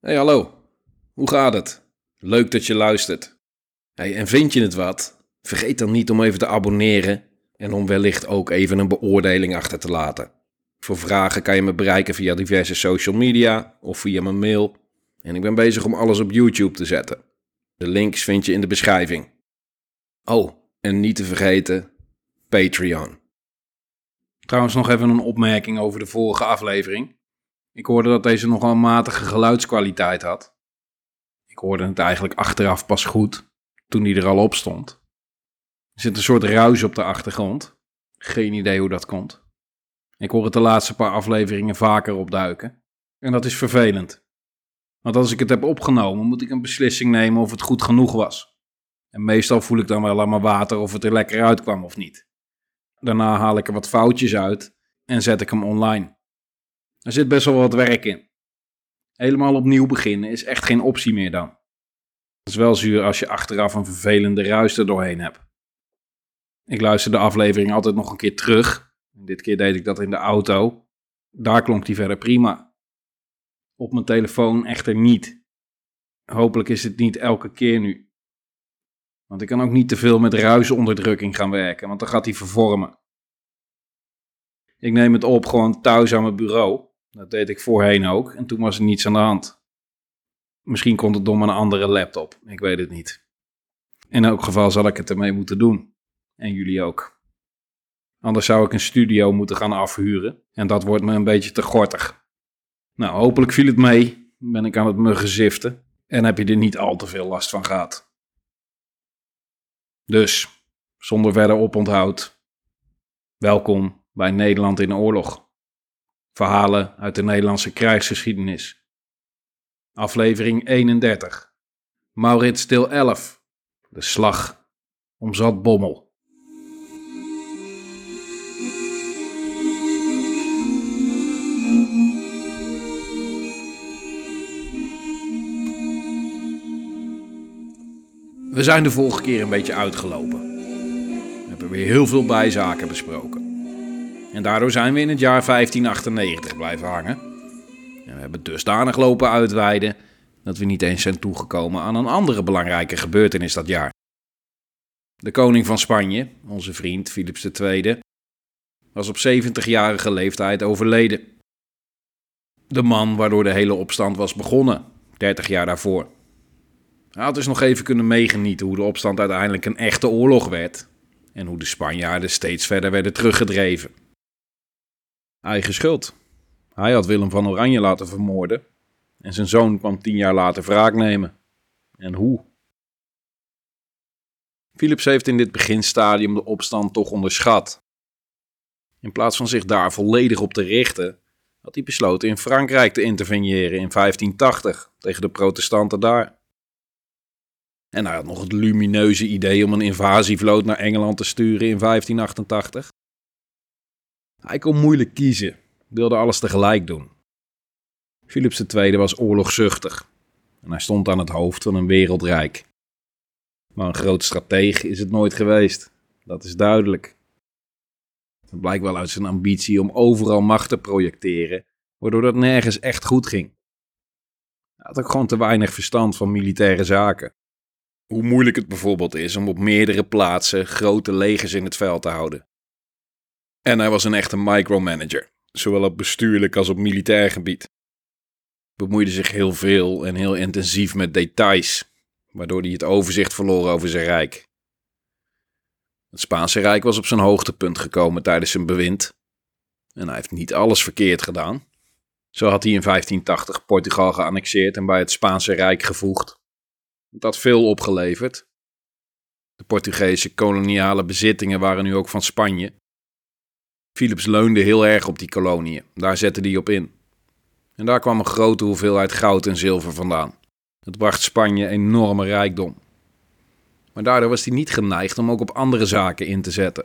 Hey, hallo. Hoe gaat het? Leuk dat je luistert. Hey, en vind je het wat? Vergeet dan niet om even te abonneren en om wellicht ook even een beoordeling achter te laten. Voor vragen kan je me bereiken via diverse social media of via mijn mail. En ik ben bezig om alles op YouTube te zetten. De links vind je in de beschrijving. Oh, en niet te vergeten, Patreon. Trouwens nog even een opmerking over de vorige aflevering. Ik hoorde dat deze nogal matige geluidskwaliteit had. Ik hoorde het eigenlijk achteraf pas goed, toen die er al op stond. Er zit een soort ruis op de achtergrond. Geen idee hoe dat komt. Ik hoor het de laatste paar afleveringen vaker opduiken. En dat is vervelend. Want als ik het heb opgenomen, moet ik een beslissing nemen of het goed genoeg was. En meestal voel ik dan wel aan mijn water of het er lekker uitkwam of niet. Daarna haal ik er wat foutjes uit en zet ik hem online. Er zit best wel wat werk in. Helemaal opnieuw beginnen is echt geen optie meer dan. Het is wel zuur als je achteraf een vervelende ruis er doorheen hebt. Ik luister de aflevering altijd nog een keer terug. Dit keer deed ik dat in de auto. Daar klonk die verder prima. Op mijn telefoon echter niet. Hopelijk is het niet elke keer nu. Want ik kan ook niet te veel met ruisonderdrukking gaan werken, want dan gaat hij vervormen. Ik neem het op gewoon thuis aan mijn bureau. Dat deed ik voorheen ook en toen was er niets aan de hand. Misschien komt het door een andere laptop, ik weet het niet. In elk geval zal ik het ermee moeten doen. En jullie ook. Anders zou ik een studio moeten gaan afhuren en dat wordt me een beetje te gortig. Nou, hopelijk viel het mee. Ben ik aan het me geziften en heb je er niet al te veel last van gehad. Dus, zonder verder oponthoud. Welkom bij Nederland in oorlog. Verhalen uit de Nederlandse krijgsgeschiedenis. Aflevering 31. Maurits deel 11. De slag om Zatbommel. We zijn de vorige keer een beetje uitgelopen. We hebben weer heel veel bijzaken besproken. En daardoor zijn we in het jaar 1598 blijven hangen. En we hebben dusdanig lopen uitweiden dat we niet eens zijn toegekomen aan een andere belangrijke gebeurtenis dat jaar. De koning van Spanje, onze vriend Philips II, was op 70-jarige leeftijd overleden. De man waardoor de hele opstand was begonnen, 30 jaar daarvoor. Hij had dus nog even kunnen meegenieten hoe de opstand uiteindelijk een echte oorlog werd en hoe de Spanjaarden steeds verder werden teruggedreven. Eigen schuld. Hij had Willem van Oranje laten vermoorden en zijn zoon kwam tien jaar later wraak nemen. En hoe? Philips heeft in dit beginstadium de opstand toch onderschat. In plaats van zich daar volledig op te richten, had hij besloten in Frankrijk te interveneren in 1580 tegen de protestanten daar. En hij had nog het lumineuze idee om een invasievloot naar Engeland te sturen in 1588. Hij kon moeilijk kiezen, wilde alles tegelijk doen. Philips II was oorlogzuchtig en hij stond aan het hoofd van een wereldrijk. Maar een groot stratege is het nooit geweest, dat is duidelijk. Dat blijkt wel uit zijn ambitie om overal macht te projecteren, waardoor dat nergens echt goed ging. Hij had ook gewoon te weinig verstand van militaire zaken. Hoe moeilijk het bijvoorbeeld is om op meerdere plaatsen grote legers in het veld te houden. En hij was een echte micromanager, zowel op bestuurlijk als op militair gebied. Bemoeide zich heel veel en heel intensief met details, waardoor hij het overzicht verloor over zijn rijk. Het Spaanse Rijk was op zijn hoogtepunt gekomen tijdens zijn bewind. En hij heeft niet alles verkeerd gedaan. Zo had hij in 1580 Portugal geannexeerd en bij het Spaanse Rijk gevoegd. Het had veel opgeleverd. De Portugese koloniale bezittingen waren nu ook van Spanje. Philips leunde heel erg op die koloniën, daar zette hij op in. En daar kwam een grote hoeveelheid goud en zilver vandaan. Het bracht Spanje enorme rijkdom. Maar daardoor was hij niet geneigd om ook op andere zaken in te zetten.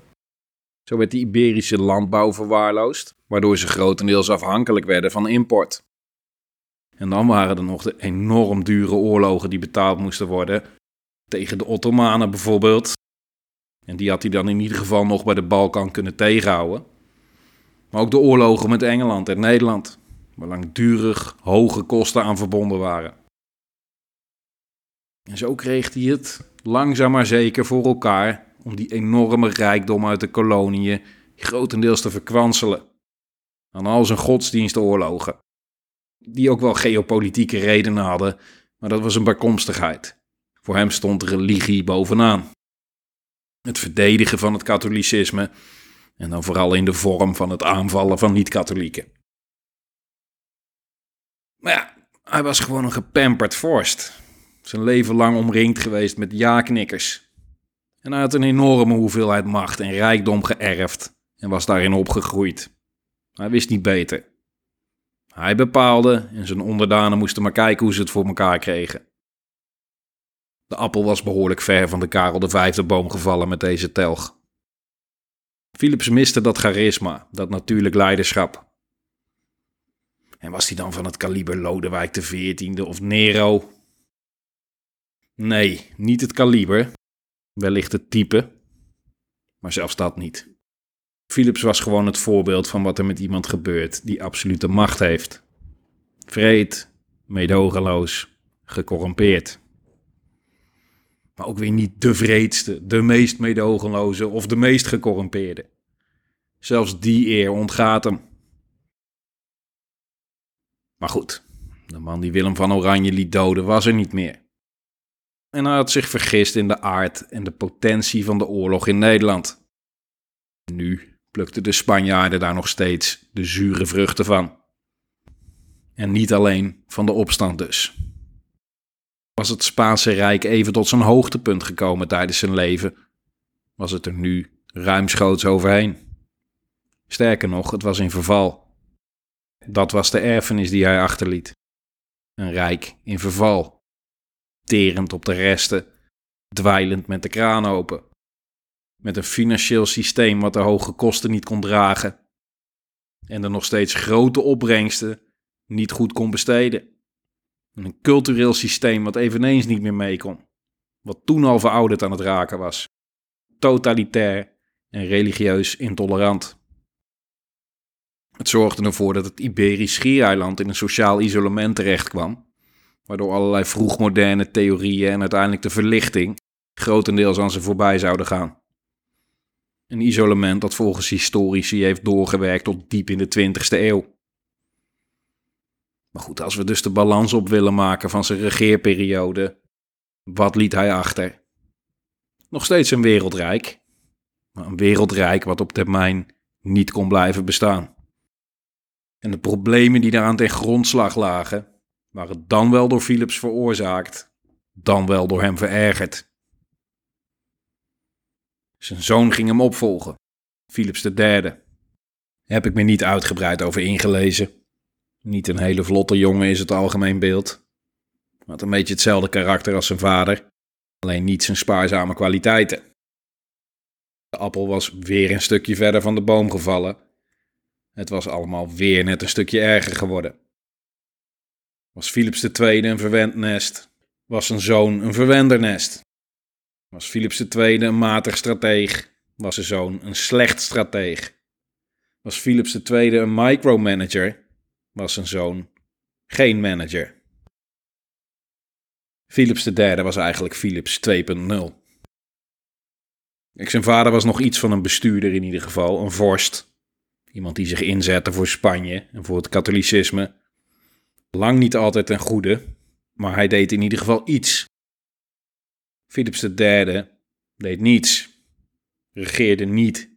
Zo werd de Iberische landbouw verwaarloosd, waardoor ze grotendeels afhankelijk werden van import. En dan waren er nog de enorm dure oorlogen die betaald moesten worden, tegen de Ottomanen bijvoorbeeld. En die had hij dan in ieder geval nog bij de Balkan kunnen tegenhouden. Maar ook de oorlogen met Engeland en Nederland. waar langdurig hoge kosten aan verbonden waren. En zo kreeg hij het langzaam maar zeker voor elkaar om die enorme rijkdom uit de koloniën grotendeels te verkwanselen. Aan al zijn godsdienstoorlogen. Die ook wel geopolitieke redenen hadden, maar dat was een bijkomstigheid. Voor hem stond religie bovenaan. Het verdedigen van het katholicisme en dan vooral in de vorm van het aanvallen van niet-katholieken. Maar ja, hij was gewoon een gepamperd vorst. Zijn leven lang omringd geweest met ja-knikkers. En hij had een enorme hoeveelheid macht en rijkdom geërfd en was daarin opgegroeid. Hij wist niet beter. Hij bepaalde en zijn onderdanen moesten maar kijken hoe ze het voor elkaar kregen. De appel was behoorlijk ver van de Karel Vijfde boom gevallen met deze telg. Philips miste dat charisma, dat natuurlijk leiderschap. En was hij dan van het kaliber Lodewijk XIV of Nero? Nee, niet het kaliber. Wellicht het type. Maar zelfs dat niet. Philips was gewoon het voorbeeld van wat er met iemand gebeurt die absolute macht heeft. Vreed, meedogenloos, gecorrumpeerd. Maar ook weer niet de vreedste, de meest meedogenloze of de meest gecorrumpeerde. Zelfs die eer ontgaat hem. Maar goed, de man die Willem van Oranje liet doden was er niet meer. En hij had zich vergist in de aard en de potentie van de oorlog in Nederland. Nu plukten de Spanjaarden daar nog steeds de zure vruchten van. En niet alleen van de opstand dus. Was het Spaanse Rijk even tot zijn hoogtepunt gekomen tijdens zijn leven, was het er nu ruimschoots overheen. Sterker nog, het was in verval. Dat was de erfenis die hij achterliet. Een rijk in verval, terend op de resten, dweilend met de kraan open. Met een financieel systeem wat de hoge kosten niet kon dragen en de nog steeds grote opbrengsten niet goed kon besteden. Een cultureel systeem wat eveneens niet meer mee kon. Wat toen al verouderd aan het raken was. Totalitair en religieus intolerant. Het zorgde ervoor dat het Iberisch schiereiland in een sociaal isolement terechtkwam, waardoor allerlei vroegmoderne theorieën en uiteindelijk de verlichting grotendeels aan ze voorbij zouden gaan. Een isolement dat volgens historici heeft doorgewerkt tot diep in de 20e eeuw. Maar goed, als we dus de balans op willen maken van zijn regeerperiode, wat liet hij achter? Nog steeds een wereldrijk, maar een wereldrijk wat op termijn niet kon blijven bestaan. En de problemen die daaraan ten grondslag lagen, waren dan wel door Philips veroorzaakt, dan wel door hem verergerd. Zijn zoon ging hem opvolgen, Philips III. Heb ik me niet uitgebreid over ingelezen. Niet een hele vlotte jongen is het algemeen beeld. Had een beetje hetzelfde karakter als zijn vader, alleen niet zijn spaarzame kwaliteiten. De appel was weer een stukje verder van de boom gevallen. Het was allemaal weer net een stukje erger geworden. Was Philips II een verwend nest? Was zijn zoon een verwendernest? Was Philips II een matig strateeg? Was zijn zoon een slecht strateeg? Was Philips II een micromanager? Was zijn zoon geen manager. Philips III was eigenlijk Philips 2.0. Zijn vader was nog iets van een bestuurder in ieder geval, een vorst. Iemand die zich inzette voor Spanje en voor het katholicisme. Lang niet altijd ten goede, maar hij deed in ieder geval iets. Philips III deed niets, regeerde niet.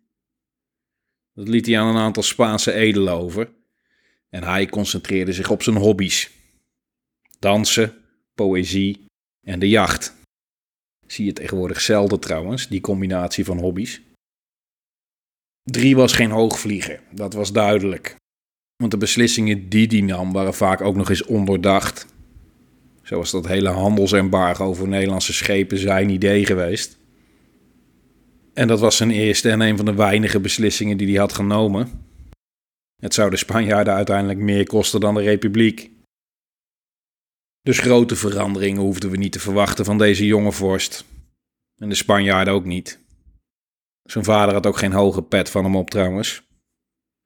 Dat liet hij aan een aantal Spaanse edelen over. En hij concentreerde zich op zijn hobby's: dansen, poëzie en de jacht. Zie je tegenwoordig zelden trouwens, die combinatie van hobby's. Drie was geen hoogvlieger, dat was duidelijk. Want de beslissingen die die nam waren vaak ook nog eens ondoordacht. Zoals dat hele handelsembargo voor Nederlandse schepen zijn idee geweest. En dat was zijn eerste en een van de weinige beslissingen die hij had genomen. Het zou de Spanjaarden uiteindelijk meer kosten dan de Republiek. Dus grote veranderingen hoefden we niet te verwachten van deze jonge vorst. En de Spanjaarden ook niet. Zijn vader had ook geen hoge pet van hem op trouwens.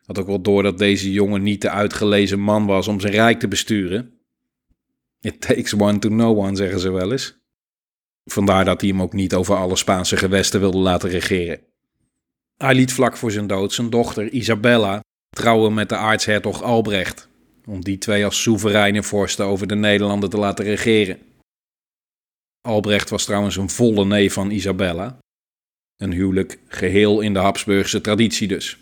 Had ook wel door dat deze jongen niet de uitgelezen man was om zijn rijk te besturen. It takes one to know one, zeggen ze wel eens. Vandaar dat hij hem ook niet over alle Spaanse gewesten wilde laten regeren. Hij liet vlak voor zijn dood zijn dochter Isabella trouwen met de aartshertog Albrecht, om die twee als soevereine vorsten over de Nederlanden te laten regeren. Albrecht was trouwens een volle neef van Isabella. Een huwelijk geheel in de Habsburgse traditie dus.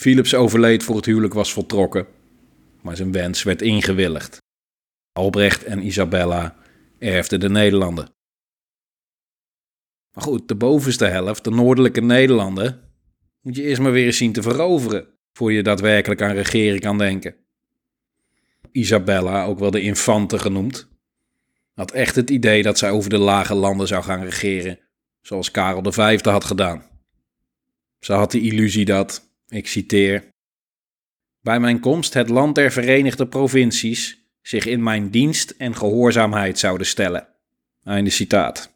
Philips overleed voor het huwelijk was voltrokken, maar zijn wens werd ingewilligd. Albrecht en Isabella erfden de Nederlanden. Maar goed, de bovenste helft, de noordelijke Nederlanden, moet je eerst maar weer eens zien te veroveren, voor je daadwerkelijk aan regeren kan denken. Isabella, ook wel de infante genoemd, had echt het idee dat zij over de lage landen zou gaan regeren, zoals Karel V had gedaan. Ze had de illusie dat, ik citeer, bij mijn komst het land der Verenigde Provincies zich in mijn dienst en gehoorzaamheid zouden stellen. Einde citaat.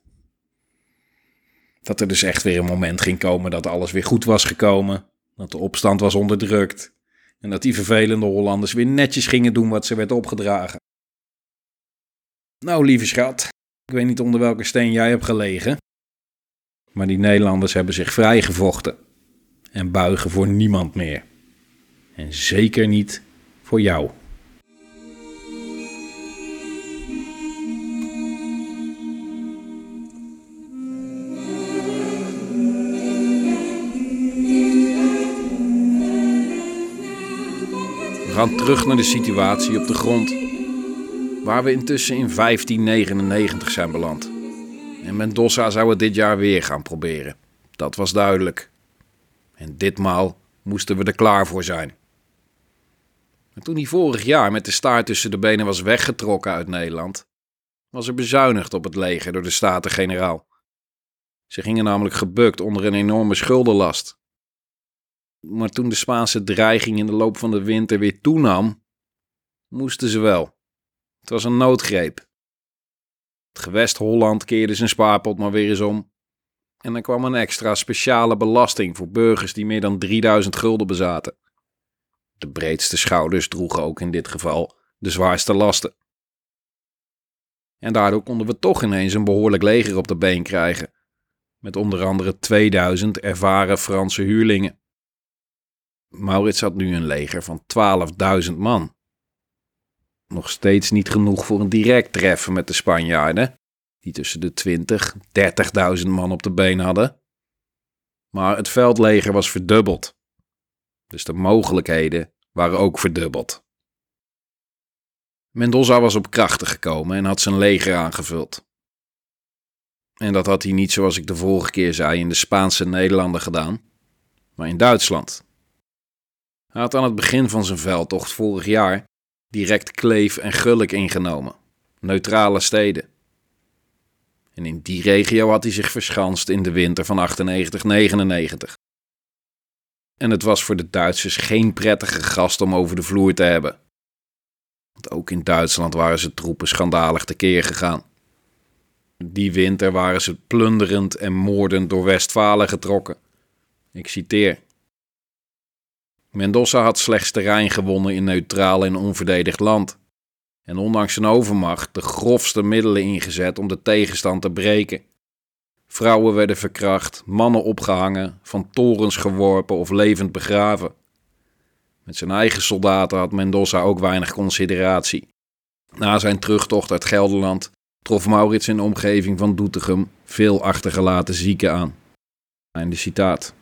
Dat er dus echt weer een moment ging komen dat alles weer goed was gekomen, dat de opstand was onderdrukt en dat die vervelende Hollanders weer netjes gingen doen wat ze werd opgedragen. Nou, lieve schat, ik weet niet onder welke steen jij hebt gelegen, maar die Nederlanders hebben zich vrijgevochten en buigen voor niemand meer. En zeker niet voor jou. Gaan terug naar de situatie op de grond, waar we intussen in 1599 zijn beland. En Mendoza zou het dit jaar weer gaan proberen. Dat was duidelijk. En ditmaal moesten we er klaar voor zijn. En toen hij vorig jaar met de staart tussen de benen was weggetrokken uit Nederland, was er bezuinigd op het leger door de Staten-Generaal. Ze gingen namelijk gebukt onder een enorme schuldenlast. Maar toen de Spaanse dreiging in de loop van de winter weer toenam, moesten ze wel. Het was een noodgreep. Het gewest Holland keerde zijn spaarpot maar weer eens om. En er kwam een extra speciale belasting voor burgers die meer dan 3000 gulden bezaten. De breedste schouders droegen ook in dit geval de zwaarste lasten. En daardoor konden we toch ineens een behoorlijk leger op de been krijgen, met onder andere 2000 ervaren Franse huurlingen. Maurits had nu een leger van 12.000 man. Nog steeds niet genoeg voor een direct treffen met de Spanjaarden, die tussen de 20 30.000 man op de been hadden. Maar het veldleger was verdubbeld. Dus de mogelijkheden waren ook verdubbeld. Mendoza was op krachten gekomen en had zijn leger aangevuld. En dat had hij niet zoals ik de vorige keer zei in de Spaanse Nederlanden gedaan, maar in Duitsland. Hij had aan het begin van zijn veldtocht vorig jaar direct Kleef en Gullik ingenomen, neutrale steden. En in die regio had hij zich verschanst in de winter van 98-99. En het was voor de Duitsers geen prettige gast om over de vloer te hebben. Want ook in Duitsland waren ze troepen schandalig tekeer gegaan. Die winter waren ze plunderend en moordend door Westfalen getrokken. Ik citeer. Mendoza had slechts terrein gewonnen in neutraal en onverdedigd land. En ondanks zijn overmacht de grofste middelen ingezet om de tegenstand te breken. Vrouwen werden verkracht, mannen opgehangen, van torens geworpen of levend begraven. Met zijn eigen soldaten had Mendoza ook weinig consideratie. Na zijn terugtocht uit Gelderland trof Maurits in de omgeving van Doetinchem veel achtergelaten zieken aan. Einde citaat.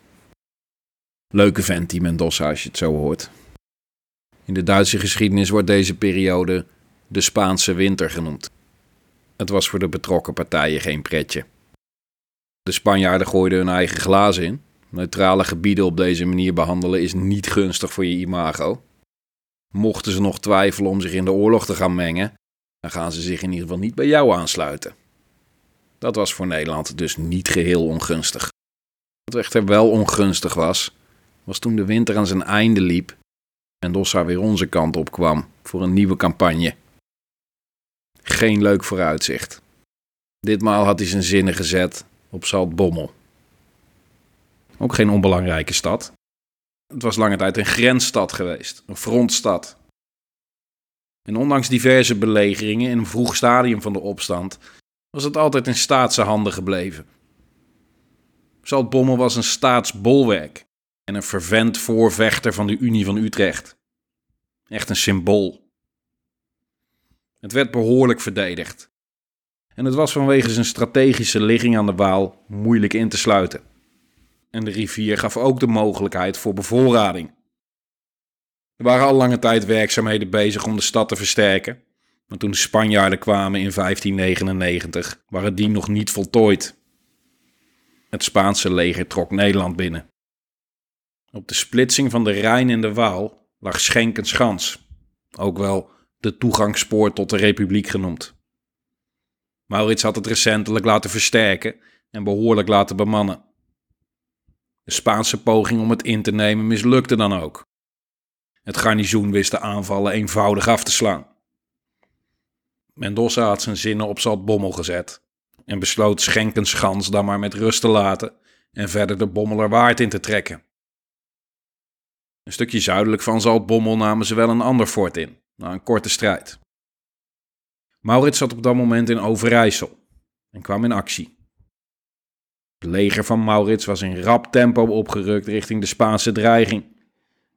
Leuke vent die Mendoza als je het zo hoort. In de Duitse geschiedenis wordt deze periode de Spaanse winter genoemd. Het was voor de betrokken partijen geen pretje. De Spanjaarden gooiden hun eigen glazen in. Neutrale gebieden op deze manier behandelen is niet gunstig voor je imago. Mochten ze nog twijfelen om zich in de oorlog te gaan mengen, dan gaan ze zich in ieder geval niet bij jou aansluiten. Dat was voor Nederland dus niet geheel ongunstig. Wat echter wel ongunstig was, was toen de winter aan zijn einde liep en Dossa weer onze kant op kwam voor een nieuwe campagne. Geen leuk vooruitzicht. Ditmaal had hij zijn zinnen gezet op Zaltbommel. Ook geen onbelangrijke stad. Het was lange tijd een grensstad geweest, een frontstad. En ondanks diverse belegeringen in een vroeg stadium van de opstand was het altijd in staatse handen gebleven. Zaltbommel was een staatsbolwerk en een fervent voorvechter van de Unie van Utrecht. Echt een symbool. Het werd behoorlijk verdedigd. En het was vanwege zijn strategische ligging aan de Waal moeilijk in te sluiten. En de rivier gaf ook de mogelijkheid voor bevoorrading. Er waren al lange tijd werkzaamheden bezig om de stad te versterken. Maar toen de Spanjaarden kwamen in 1599, waren die nog niet voltooid. Het Spaanse leger trok Nederland binnen. Op de splitsing van de Rijn en de Waal lag Schenkenschans, ook wel de toegangspoort tot de Republiek genoemd. Maurits had het recentelijk laten versterken en behoorlijk laten bemannen. De Spaanse poging om het in te nemen mislukte dan ook. Het garnizoen wist de aanvallen eenvoudig af te slaan. Mendoza had zijn zinnen op Zaltbommel gezet en besloot Schenkenschans dan maar met rust te laten en verder de Bommelerwaard in te trekken. Een stukje zuidelijk van Zaltbommel namen ze wel een ander fort in, na een korte strijd. Maurits zat op dat moment in Overijssel en kwam in actie. Het leger van Maurits was in rap tempo opgerukt richting de Spaanse dreiging,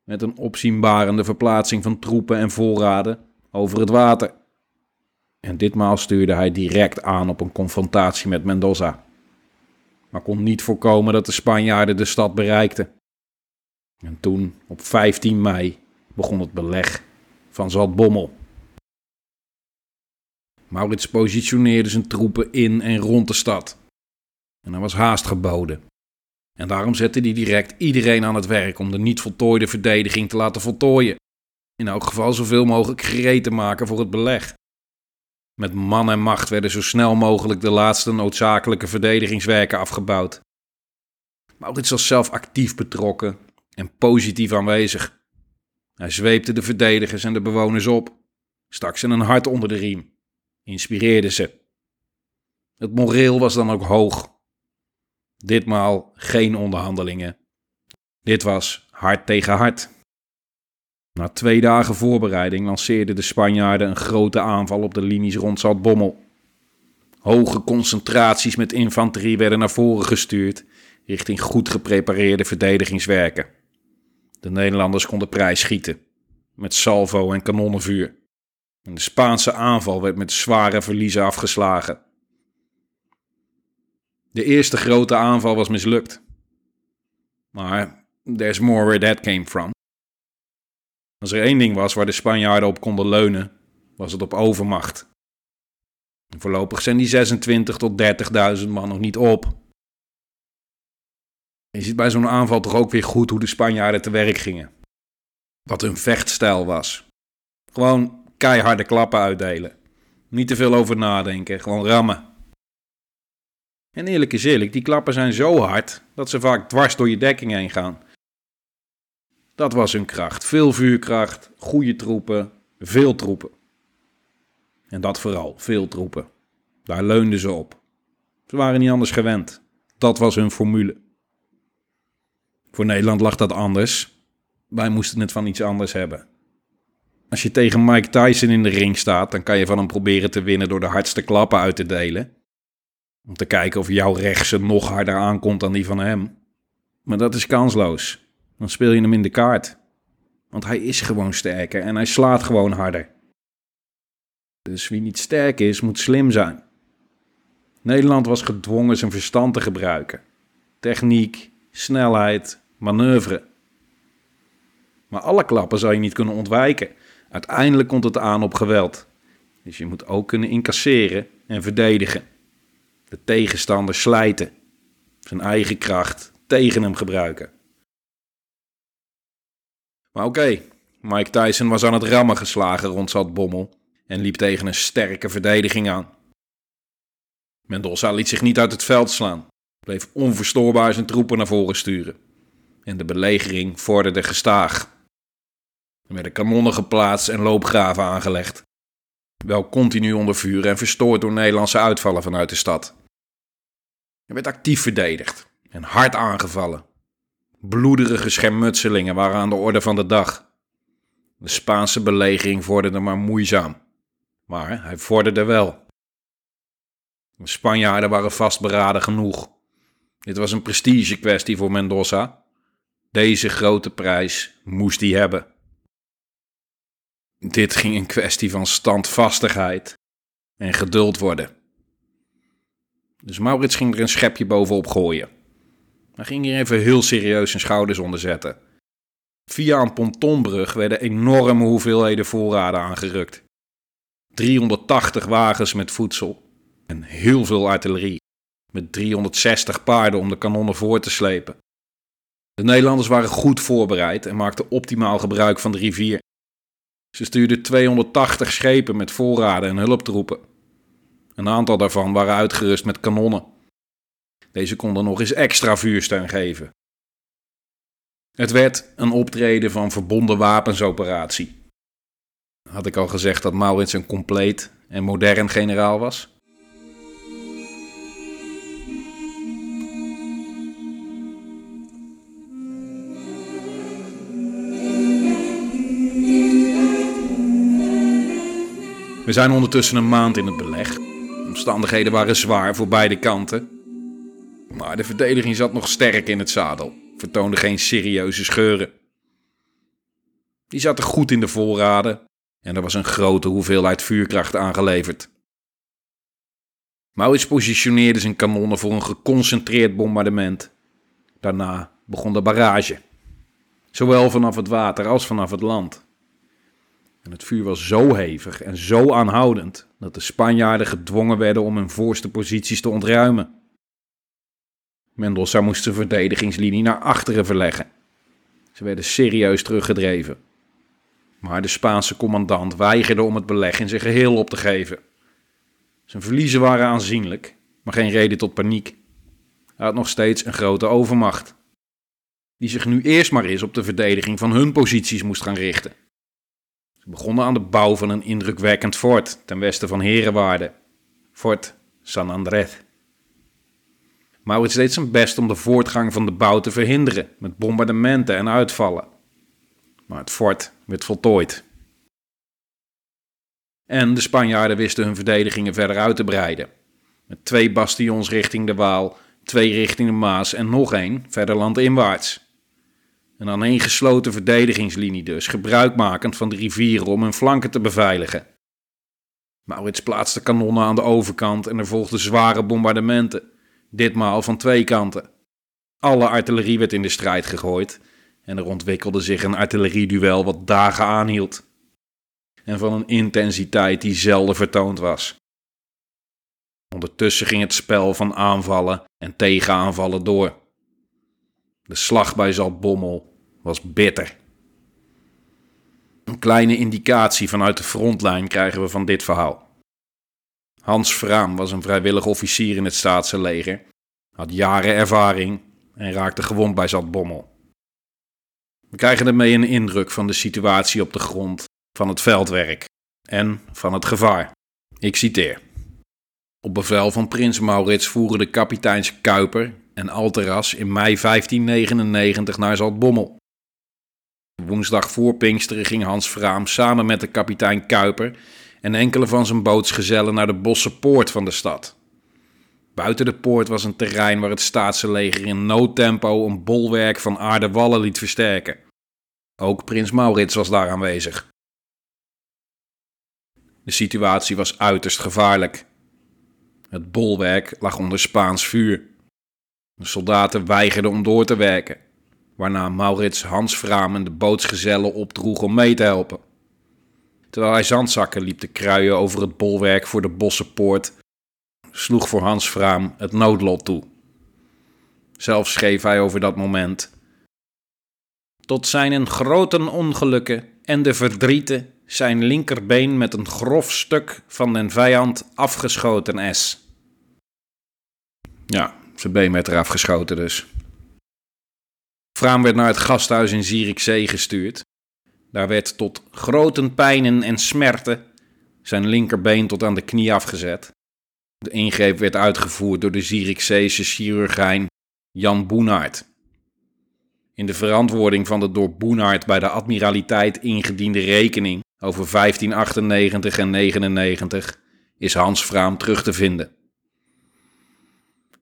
met een opzienbarende verplaatsing van troepen en voorraden over het water. En ditmaal stuurde hij direct aan op een confrontatie met Mendoza, maar kon niet voorkomen dat de Spanjaarden de stad bereikten. En toen, op 15 mei, begon het beleg van Zaltbommel. Maurits positioneerde zijn troepen in en rond de stad. En er was haast geboden. En daarom zette hij direct iedereen aan het werk om de niet voltooide verdediging te laten voltooien. In elk geval zoveel mogelijk gereed te maken voor het beleg. Met man en macht werden zo snel mogelijk de laatste noodzakelijke verdedigingswerken afgebouwd. Maurits was zelf actief betrokken en positief aanwezig. Hij zweepte de verdedigers en de bewoners op, stak ze een hart onder de riem, inspireerde ze. Het moreel was dan ook hoog. Ditmaal geen onderhandelingen. Dit was hart tegen hart. Na twee dagen voorbereiding lanceerden de Spanjaarden een grote aanval op de linies rond Zaltbommel. Hoge concentraties met infanterie werden naar voren gestuurd richting goed geprepareerde verdedigingswerken. De Nederlanders konden prijs schieten met salvo en kanonnenvuur. En de Spaanse aanval werd met zware verliezen afgeslagen. De eerste grote aanval was mislukt. Maar there's more where that came from. Als er één ding was waar de Spanjaarden op konden leunen, was het op overmacht. voorlopig zijn die 26 tot 30.000 man nog niet op. Je ziet bij zo'n aanval toch ook weer goed hoe de Spanjaarden te werk gingen. Wat hun vechtstijl was. Gewoon keiharde klappen uitdelen. Niet te veel over nadenken, gewoon rammen. En eerlijk is eerlijk, die klappen zijn zo hard dat ze vaak dwars door je dekking heen gaan. Dat was hun kracht. Veel vuurkracht, goede troepen, veel troepen. En dat vooral, veel troepen. Daar leunden ze op. Ze waren niet anders gewend. Dat was hun formule. Voor Nederland lag dat anders. Wij moesten het van iets anders hebben. Als je tegen Mike Tyson in de ring staat, dan kan je van hem proberen te winnen door de hardste klappen uit te delen. Om te kijken of jouw rechtse nog harder aankomt dan die van hem. Maar dat is kansloos. Dan speel je hem in de kaart. Want hij is gewoon sterker en hij slaat gewoon harder. Dus wie niet sterk is, moet slim zijn. Nederland was gedwongen zijn verstand te gebruiken. Techniek, snelheid, manoeuvre. Maar alle klappen zou je niet kunnen ontwijken. Uiteindelijk komt het aan op geweld. Dus je moet ook kunnen incasseren en verdedigen de tegenstander slijten, zijn eigen kracht tegen hem gebruiken. Maar oké, Mike Tyson was aan het rammen geslagen rond Zaltbommel en liep tegen een sterke verdediging aan. Mendoza liet zich niet uit het veld slaan, bleef onverstoorbaar zijn troepen naar voren sturen. En de belegering vorderde gestaag. Er werden kanonnen geplaatst en loopgraven aangelegd. Wel continu onder vuur en verstoord door Nederlandse uitvallen vanuit de stad. Er werd actief verdedigd en hard aangevallen. Bloederige schermutselingen waren aan de orde van de dag. De Spaanse belegering vorderde maar moeizaam. Maar hij vorderde wel. De Spanjaarden waren vastberaden genoeg. Dit was een prestigekwestie voor Mendoza. Deze grote prijs moest hij hebben. Dit ging een kwestie van standvastigheid en geduld worden. Dus Maurits ging er een schepje bovenop gooien. Hij ging hier even heel serieus zijn schouders onder zetten. Via een pontonbrug werden enorme hoeveelheden voorraden aangerukt. 380 wagens met voedsel en heel veel artillerie, met 360 paarden om de kanonnen voor te slepen. De Nederlanders waren goed voorbereid en maakten optimaal gebruik van de rivier. Ze stuurden 280 schepen met voorraden en hulptroepen. Een aantal daarvan waren uitgerust met kanonnen. Deze konden nog eens extra vuursteun geven. Het werd een optreden van verbonden wapensoperatie. Had ik al gezegd dat Maurits een compleet en modern generaal was? We zijn ondertussen een maand in het beleg. De omstandigheden waren zwaar voor beide kanten. Maar de verdediging zat nog sterk in het zadel, vertoonde geen serieuze scheuren. Die zaten goed in de voorraden en er was een grote hoeveelheid vuurkracht aangeleverd. Maurits positioneerde zijn kanonnen voor een geconcentreerd bombardement. Daarna begon de barrage, zowel vanaf het water als vanaf het land. En het vuur was zo hevig en zo aanhoudend dat de Spanjaarden gedwongen werden om hun voorste posities te ontruimen. Mendoza moest zijn verdedigingslinie naar achteren verleggen. Ze werden serieus teruggedreven. Maar de Spaanse commandant weigerde om het beleg in zijn geheel op te geven. Zijn verliezen waren aanzienlijk, maar geen reden tot paniek. Hij had nog steeds een grote overmacht, die zich nu eerst maar eens op de verdediging van hun posities moest gaan richten. Ze begonnen aan de bouw van een indrukwekkend fort ten westen van Herenwaarde, Fort San Andrés. Maurits deed zijn best om de voortgang van de bouw te verhinderen met bombardementen en uitvallen. Maar het fort werd voltooid. En de Spanjaarden wisten hun verdedigingen verder uit te breiden. Met twee bastions richting de Waal, twee richting de Maas en nog één verder landinwaarts. Een aaneengesloten verdedigingslinie dus, gebruikmakend van de rivieren om hun flanken te beveiligen. Maurits plaatste kanonnen aan de overkant en er volgden zware bombardementen, ditmaal van twee kanten. Alle artillerie werd in de strijd gegooid en er ontwikkelde zich een artillerieduel wat dagen aanhield. En van een intensiteit die zelden vertoond was. Ondertussen ging het spel van aanvallen en tegenaanvallen door. De slag bij Zaltbommel was bitter. Een kleine indicatie vanuit de frontlijn krijgen we van dit verhaal. Hans Vraam was een vrijwillig officier in het Staatse leger, had jaren ervaring en raakte gewond bij Zaltbommel. We krijgen ermee een indruk van de situatie op de grond, van het veldwerk en van het gevaar. Ik citeer. Op bevel van prins Maurits voeren de kapiteins Kuiper en Alteras in mei 1599 naar Zaltbommel. Woensdag voor Pinksteren ging Hans Vraam samen met de kapitein Kuiper en enkele van zijn bootsgezellen naar de bosse poort van de stad. Buiten de poort was een terrein waar het staatse leger in noodtempo een bolwerk van aarde wallen liet versterken. Ook prins Maurits was daar aanwezig. De situatie was uiterst gevaarlijk. Het bolwerk lag onder Spaans vuur. De soldaten weigerden om door te werken waarna Maurits Hans Vraam en de bootsgezellen opdroeg om mee te helpen. Terwijl hij zandzakken liep te kruien over het bolwerk voor de bossenpoort, sloeg voor Hans Vraam het noodlot toe. Zelf schreef hij over dat moment. Tot zijn grote ongelukken en de verdrieten zijn linkerbeen met een grof stuk van den vijand afgeschoten is. Ja, zijn been werd eraf geschoten dus. Vraam werd naar het gasthuis in Zierikzee gestuurd. Daar werd tot grote pijnen en smerten zijn linkerbeen tot aan de knie afgezet. De ingreep werd uitgevoerd door de Zierikzeese chirurgijn Jan Boenaert. In de verantwoording van de door Boenhard bij de admiraliteit ingediende rekening over 1598 en 99 is Hans Vraam terug te vinden.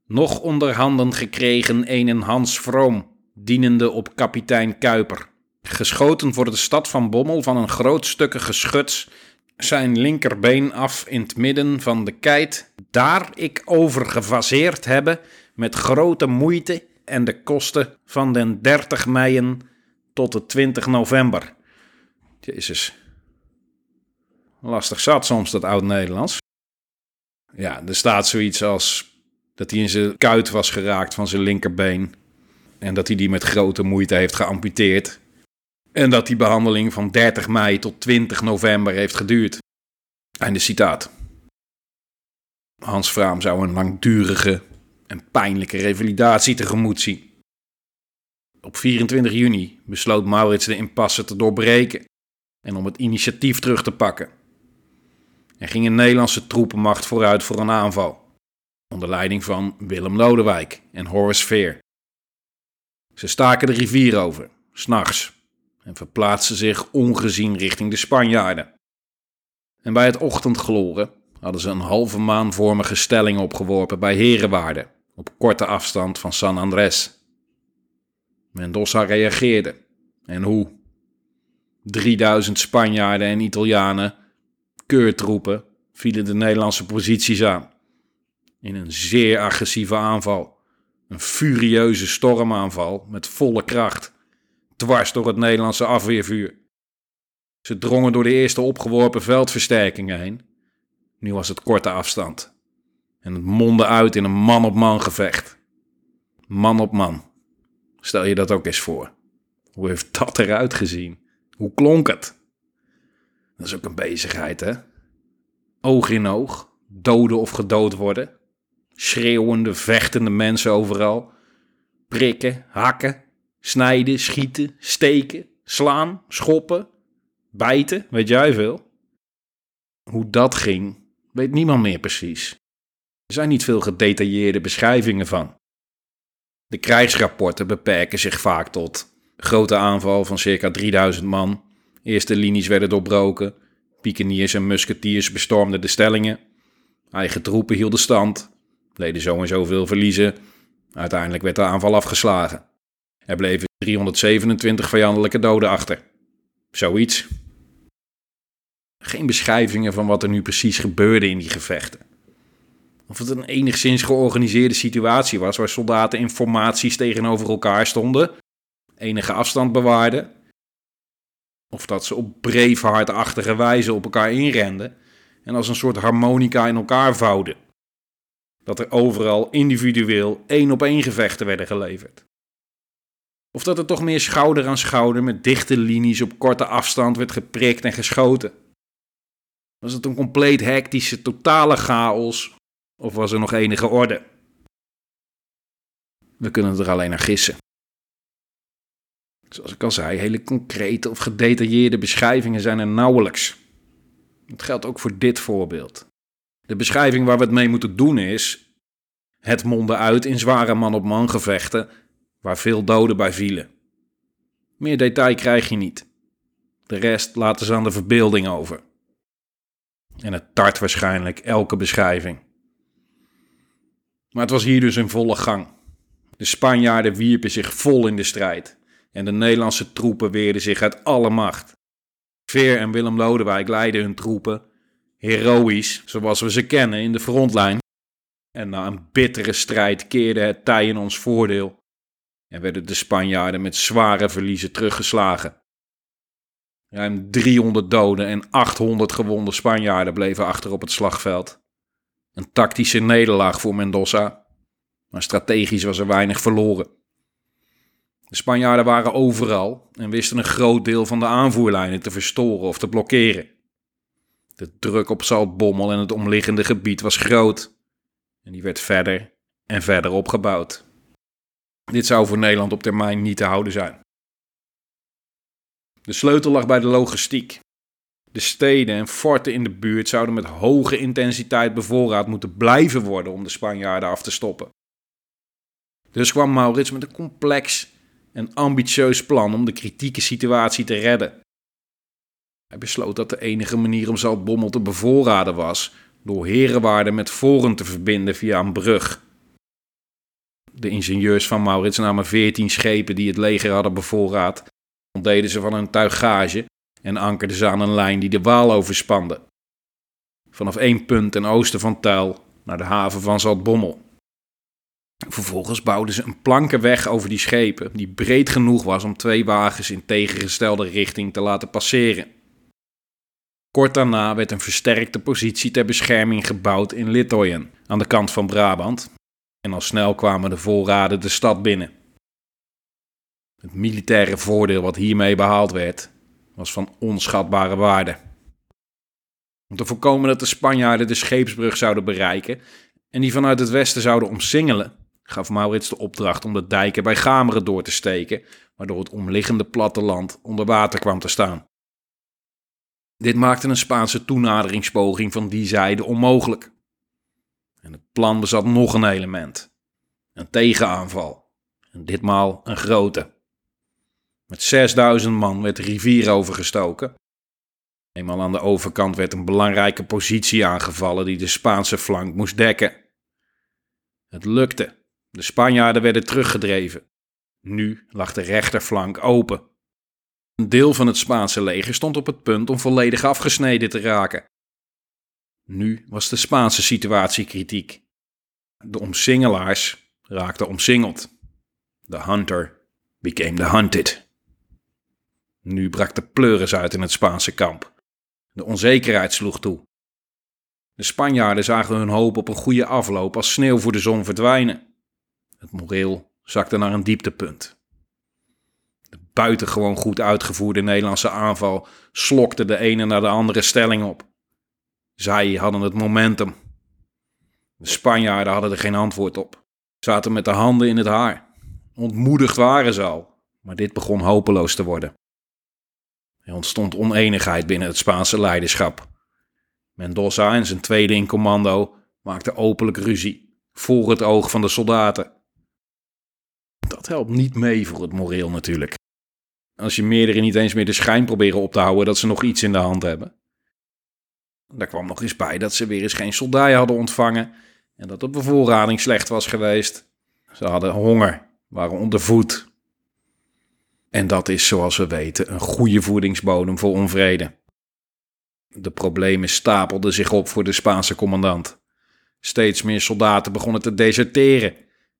Nog onder handen gekregen een Hans Vroom, dienende op kapitein Kuiper. Geschoten voor de stad van Bommel van een groot stukkige schuts, zijn linkerbeen af in het midden van de keit, daar ik over gevaseerd hebben met grote moeite en de kosten van den 30 mei tot de 20 november. Jezus. Lastig zat soms dat oud-Nederlands. Ja, er staat zoiets als dat hij in zijn kuit was geraakt van zijn linkerbeen. En dat hij die met grote moeite heeft geamputeerd. En dat die behandeling van 30 mei tot 20 november heeft geduurd. Einde citaat. Hans Vraam zou een langdurige en pijnlijke revalidatie tegemoet zien. Op 24 juni besloot Maurits de impasse te doorbreken en om het initiatief terug te pakken. Er ging een Nederlandse troepenmacht vooruit voor een aanval, onder leiding van Willem Lodewijk en Horace Veer. Ze staken de rivier over, s'nachts, en verplaatsten zich ongezien richting de Spanjaarden. En bij het ochtendgloren hadden ze een halve maanvormige stelling opgeworpen bij Herenwaarde, op korte afstand van San Andrés. Mendoza reageerde. En hoe? 3000 Spanjaarden en Italianen, keurtroepen, vielen de Nederlandse posities aan. In een zeer agressieve aanval. Een furieuze stormaanval met volle kracht. Dwars door het Nederlandse afweervuur. Ze drongen door de eerste opgeworpen veldversterkingen heen. Nu was het korte afstand. En het mondde uit in een man-op-man gevecht. Man op man. Stel je dat ook eens voor. Hoe heeft dat eruit gezien? Hoe klonk het? Dat is ook een bezigheid, hè? Oog in oog, doden of gedood worden. Schreeuwende, vechtende mensen overal. Prikken, hakken, snijden, schieten, steken, slaan, schoppen, bijten, weet jij veel? Hoe dat ging, weet niemand meer precies. Er zijn niet veel gedetailleerde beschrijvingen van. De krijgsrapporten beperken zich vaak tot grote aanval van circa 3000 man. Eerste linies werden doorbroken. Pikeniers en musketiers bestormden de stellingen. Eigen troepen hielden stand. Leden zo en zoveel verliezen. Uiteindelijk werd de aanval afgeslagen. Er bleven 327 vijandelijke doden achter. Zoiets. Geen beschrijvingen van wat er nu precies gebeurde in die gevechten. Of het een enigszins georganiseerde situatie was waar soldaten in formaties tegenover elkaar stonden, enige afstand bewaarden. Of dat ze op breefhartachtige wijze op elkaar inrenden en als een soort harmonica in elkaar vouwden. Dat er overal individueel één op één gevechten werden geleverd. Of dat er toch meer schouder aan schouder met dichte linies op korte afstand werd geprikt en geschoten. Was het een compleet hectische, totale chaos of was er nog enige orde? We kunnen er alleen naar gissen. Zoals ik al zei, hele concrete of gedetailleerde beschrijvingen zijn er nauwelijks. Dat geldt ook voor dit voorbeeld. De beschrijving waar we het mee moeten doen is: het monden uit in zware man-op-man gevechten waar veel doden bij vielen. Meer detail krijg je niet. De rest laten ze aan de verbeelding over. En het tart waarschijnlijk elke beschrijving. Maar het was hier dus in volle gang. De Spanjaarden wierpen zich vol in de strijd en de Nederlandse troepen weerden zich uit alle macht. Veer en Willem Lodewijk leidden hun troepen, heroïs zoals we ze kennen, in de frontlijn. En na een bittere strijd keerde het tij in ons voordeel en werden de Spanjaarden met zware verliezen teruggeslagen. Ruim 300 doden en 800 gewonde Spanjaarden bleven achter op het slagveld. Een tactische nederlaag voor Mendoza, maar strategisch was er weinig verloren. De Spanjaarden waren overal en wisten een groot deel van de aanvoerlijnen te verstoren of te blokkeren. De druk op Zaltbommel en het omliggende gebied was groot en die werd verder en verder opgebouwd. Dit zou voor Nederland op termijn niet te houden zijn. De sleutel lag bij de logistiek. De steden en forten in de buurt zouden met hoge intensiteit bevoorraad moeten blijven worden om de Spanjaarden af te stoppen. Dus kwam Maurits met een complex een ambitieus plan om de kritieke situatie te redden. Hij besloot dat de enige manier om Zaltbommel te bevoorraden was door herenwaarden met voren te verbinden via een brug. De ingenieurs van Maurits namen veertien schepen die het leger hadden bevoorraad, ontdeden ze van hun tuigage en ankerden ze aan een lijn die de Waal overspande. Vanaf één punt ten oosten van Tuil naar de haven van Zaltbommel. Vervolgens bouwden ze een plankenweg over die schepen, die breed genoeg was om twee wagens in tegengestelde richting te laten passeren. Kort daarna werd een versterkte positie ter bescherming gebouwd in Littoyen, aan de kant van Brabant, en al snel kwamen de voorraden de stad binnen. Het militaire voordeel wat hiermee behaald werd, was van onschatbare waarde. Om te voorkomen dat de Spanjaarden de scheepsbrug zouden bereiken en die vanuit het westen zouden omsingelen, gaf Maurits de opdracht om de dijken bij Gameren door te steken, waardoor het omliggende platteland onder water kwam te staan. Dit maakte een Spaanse toenaderingspoging van die zijde onmogelijk. En het plan bezat nog een element: een tegenaanval. En ditmaal een grote. Met 6000 man werd de rivier overgestoken. Eenmaal aan de overkant werd een belangrijke positie aangevallen die de Spaanse flank moest dekken. Het lukte. De Spanjaarden werden teruggedreven. Nu lag de rechterflank open. Een deel van het Spaanse leger stond op het punt om volledig afgesneden te raken. Nu was de Spaanse situatie kritiek. De omsingelaars raakten omsingeld. The hunter became the hunted. Nu brak de pleuris uit in het Spaanse kamp. De onzekerheid sloeg toe. De Spanjaarden zagen hun hoop op een goede afloop als sneeuw voor de zon verdwijnen. Het moreel zakte naar een dieptepunt. Buitengewoon goed uitgevoerde Nederlandse aanval slokte de ene naar de andere stelling op. Zij hadden het momentum. De Spanjaarden hadden er geen antwoord op. Zaten met de handen in het haar. Ontmoedigd waren ze al, maar dit begon hopeloos te worden. Er ontstond oneenigheid binnen het Spaanse leiderschap. Mendoza en zijn tweede in commando maakten openlijk ruzie, voor het oog van de soldaten. Dat helpt niet mee voor het moreel natuurlijk. Als je meerdere niet eens meer de schijn proberen op te houden dat ze nog iets in de hand hebben. Daar kwam nog eens bij dat ze weer eens geen soldij hadden ontvangen en dat de bevoorrading slecht was geweest. Ze hadden honger, waren onder voet. En dat is, zoals we weten, een goede voedingsbodem voor onvrede. De problemen stapelden zich op voor de Spaanse commandant. Steeds meer soldaten begonnen te deserteren,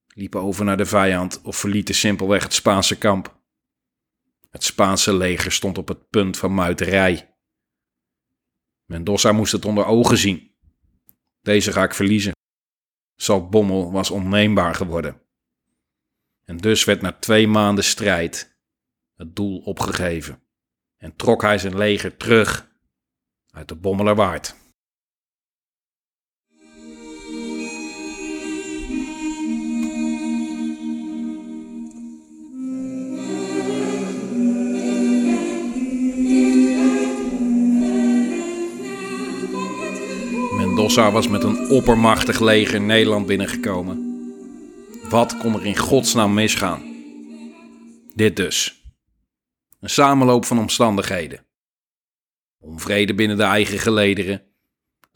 liepen over naar de vijand of verlieten simpelweg het Spaanse kamp. Het Spaanse leger stond op het punt van muiterij. Mendoza moest het onder ogen zien. Deze ga ik verliezen. Zaltbommel was onneembaar geworden. En dus werd na twee maanden strijd het doel opgegeven en trok hij zijn leger terug uit de Bommelerwaard. Mendoza was met een oppermachtig leger Nederland binnengekomen. Wat kon er in godsnaam misgaan? Dit dus. Een samenloop van omstandigheden. Onvrede binnen de eigen gelederen.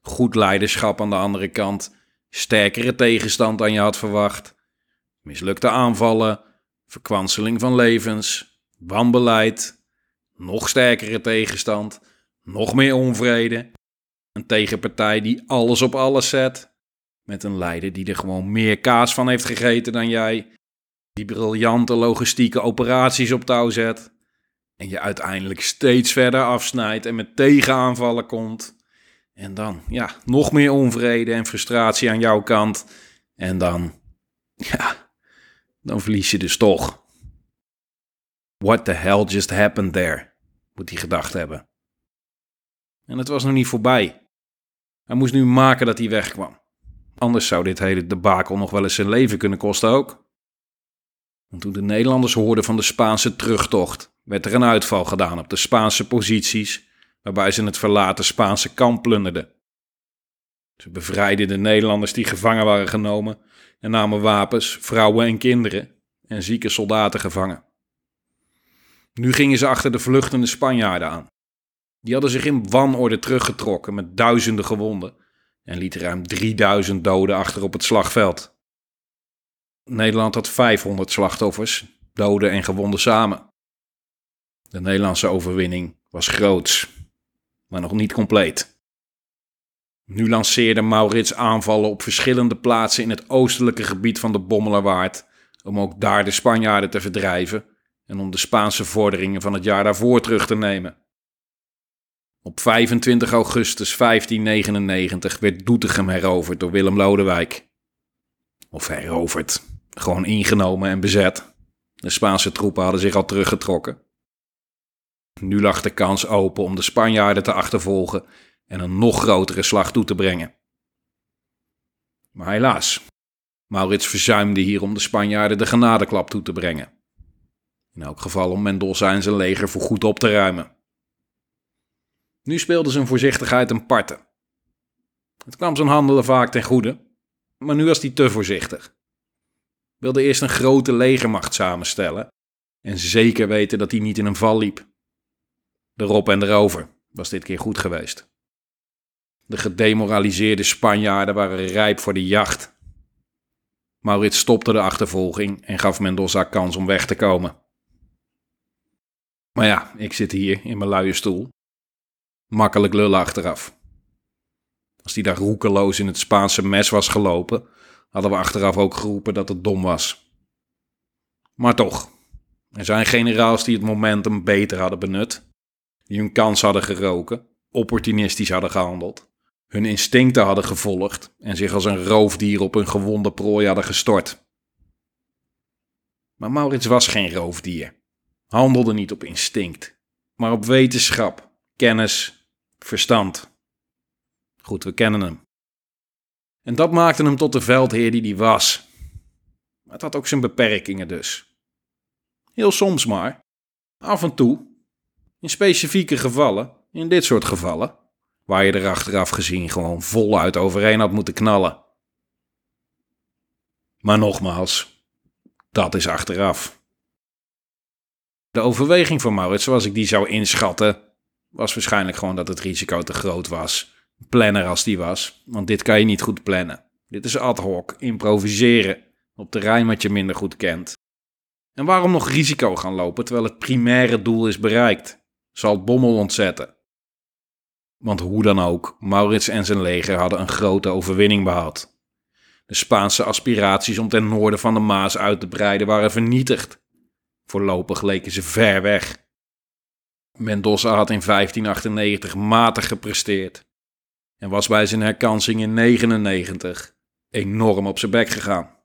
Goed leiderschap aan de andere kant. Sterkere tegenstand dan je had verwacht. Mislukte aanvallen. Verkwanseling van levens. Wanbeleid. Nog sterkere tegenstand. Nog meer onvrede. Een tegenpartij die alles op alles zet. Met een leider die er gewoon meer kaas van heeft gegeten dan jij. Die briljante logistieke operaties op touw zet. En je uiteindelijk steeds verder afsnijdt en met tegenaanvallen komt. En dan, ja, nog meer onvrede en frustratie aan jouw kant. En dan, ja, dan verlies je dus toch. What the hell just happened there? Moet hij gedacht hebben. En het was nog niet voorbij. Hij moest nu maken dat hij wegkwam. Anders zou dit hele debakel nog wel eens zijn leven kunnen kosten ook. Toen de Nederlanders hoorden van de Spaanse terugtocht, werd er een uitval gedaan op de Spaanse posities, waarbij ze het verlaten Spaanse kamp plunderden. Ze bevrijden de Nederlanders die gevangen waren genomen en namen wapens, vrouwen en kinderen en zieke soldaten gevangen. Nu gingen ze achter de vluchtende Spanjaarden aan. Die hadden zich in wanorde teruggetrokken met duizenden gewonden en lieten ruim 3000 doden achter op het slagveld. Nederland had 500 slachtoffers, doden en gewonden samen. De Nederlandse overwinning was groots, maar nog niet compleet. Nu lanceerde Maurits aanvallen op verschillende plaatsen in het oostelijke gebied van de Bommelerwaard, om ook daar de Spanjaarden te verdrijven en om de Spaanse vorderingen van het jaar daarvoor terug te nemen. Op 25 augustus 1599 werd Doetinchem heroverd door Willem Lodewijk. Of heroverd, gewoon ingenomen en bezet. De Spaanse troepen hadden zich al teruggetrokken. Nu lag de kans open om de Spanjaarden te achtervolgen en een nog grotere slag toe te brengen. Maar helaas, Maurits verzuimde hier om de Spanjaarden de genadeklap toe te brengen. In elk geval om Mendoza en zijn leger voorgoed op te ruimen. Nu speelde zijn voorzichtigheid een parte. Het kwam zijn handelen vaak ten goede, maar nu was hij te voorzichtig. Wilde eerst een grote legermacht samenstellen en zeker weten dat hij niet in een val liep. Erop en erover was dit keer goed geweest. De gedemoraliseerde Spanjaarden waren rijp voor de jacht. Maurits stopte de achtervolging en gaf Mendoza kans om weg te komen. Maar ja, ik zit hier in mijn luie stoel. Makkelijk lullen achteraf. Als die daar roekeloos in het Spaanse mes was gelopen, hadden we achteraf ook geroepen dat het dom was. Maar toch, er zijn generaals die het momentum beter hadden benut, die hun kans hadden geroken, opportunistisch hadden gehandeld, hun instincten hadden gevolgd en zich als een roofdier op hun gewonde prooi hadden gestort. Maar Maurits was geen roofdier, handelde niet op instinct, maar op wetenschap, kennis, verstand. Goed, we kennen hem. En dat maakte hem tot de veldheer die hij was. Maar het had ook zijn beperkingen dus. Heel soms maar. Af en toe. In specifieke gevallen. In dit soort gevallen. Waar je er achteraf gezien gewoon voluit overheen had moeten knallen. Maar nogmaals, dat is achteraf. De overweging van Maurits, zoals ik die zou inschatten, was waarschijnlijk gewoon dat het risico te groot was. Planner als die was, want dit kan je niet goed plannen. Dit is ad hoc, improviseren, op terrein wat je minder goed kent. En waarom nog risico gaan lopen terwijl het primaire doel is bereikt? Zal het bommel ontzetten. Want hoe dan ook, Maurits en zijn leger hadden een grote overwinning behaald. De Spaanse aspiraties om ten noorden van de Maas uit te breiden waren vernietigd. Voorlopig leken ze ver weg. Mendoza had in 1598 matig gepresteerd en was bij zijn herkansing in 99 enorm op zijn bek gegaan.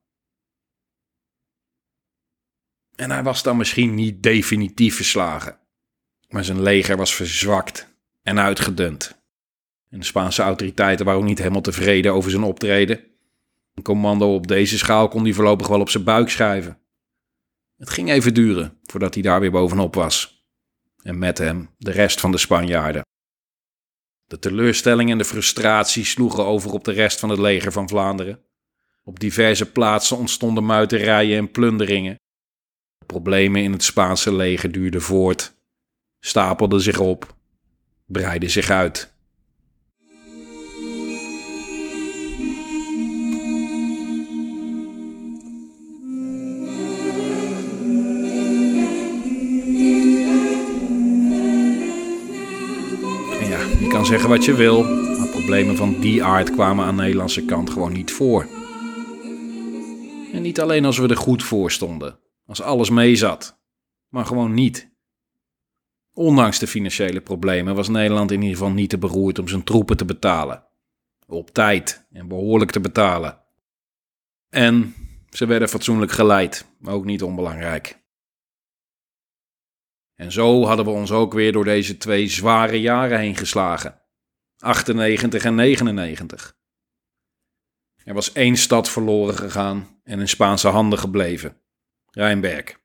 En hij was dan misschien niet definitief verslagen, maar zijn leger was verzwakt en uitgedund. De Spaanse autoriteiten waren ook niet helemaal tevreden over zijn optreden. Een commando op deze schaal kon hij voorlopig wel op zijn buik schrijven. Het ging even duren voordat hij daar weer bovenop was. En met hem de rest van de Spanjaarden. De teleurstelling en de frustratie sloegen over op de rest van het leger van Vlaanderen. Op diverse plaatsen ontstonden muiterijen en plunderingen. De problemen in het Spaanse leger duurden voort, stapelden zich op, breidden zich uit. Je kan zeggen wat je wil, maar problemen van die aard kwamen aan de Nederlandse kant gewoon niet voor. En niet alleen als we er goed voor stonden, als alles meezat, maar gewoon niet. Ondanks de financiële problemen was Nederland in ieder geval niet te beroerd om zijn troepen te betalen. Op tijd en behoorlijk te betalen. En ze werden fatsoenlijk geleid, ook niet onbelangrijk. En zo hadden we ons ook weer door deze twee zware jaren heen geslagen. 98 en 99. Er was één stad verloren gegaan en in Spaanse handen gebleven. Rijnberg.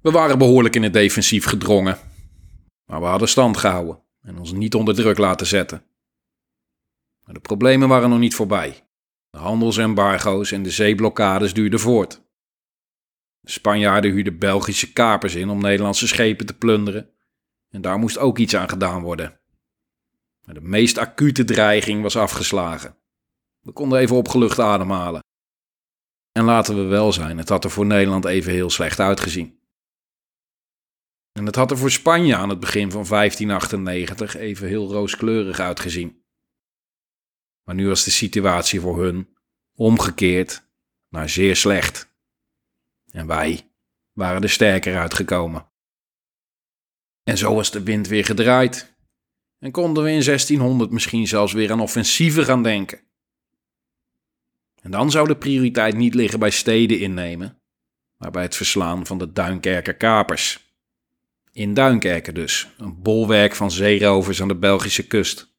We waren behoorlijk in het defensief gedrongen. Maar we hadden stand gehouden en ons niet onder druk laten zetten. Maar de problemen waren nog niet voorbij. De handelsembargo's en de zeeblokkades duurden voort. De Spanjaarden huurden Belgische kapers in om Nederlandse schepen te plunderen. En daar moest ook iets aan gedaan worden. Maar de meest acute dreiging was afgeslagen. We konden even opgelucht ademhalen. En laten we wel zijn, het had er voor Nederland even heel slecht uitgezien. En het had er voor Spanje aan het begin van 1598 even heel rooskleurig uitgezien. Maar nu was de situatie voor hun omgekeerd naar zeer slecht. En wij waren er sterker uitgekomen. En zo was de wind weer gedraaid. En konden we in 1600 misschien zelfs weer aan offensieven gaan denken. En dan zou de prioriteit niet liggen bij steden innemen, maar bij het verslaan van de Duinkerker kapers. In Duinkerken dus, een bolwerk van zeerovers aan de Belgische kust.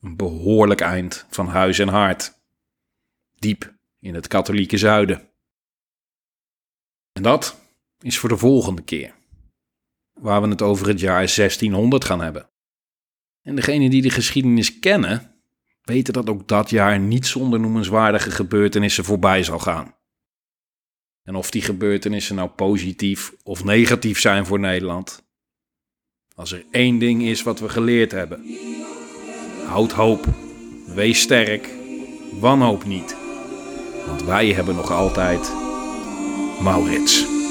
Een behoorlijk eind van huis en hart. Diep in het katholieke zuiden. En dat is voor de volgende keer, waar we het over het jaar 1600 gaan hebben. En degenen die de geschiedenis kennen, weten dat ook dat jaar niet zonder noemenswaardige gebeurtenissen voorbij zal gaan. En of die gebeurtenissen nou positief of negatief zijn voor Nederland. Als er één ding is wat we geleerd hebben. Houd hoop. Wees sterk. Wanhoop niet. Want wij hebben nog altijd Maurits.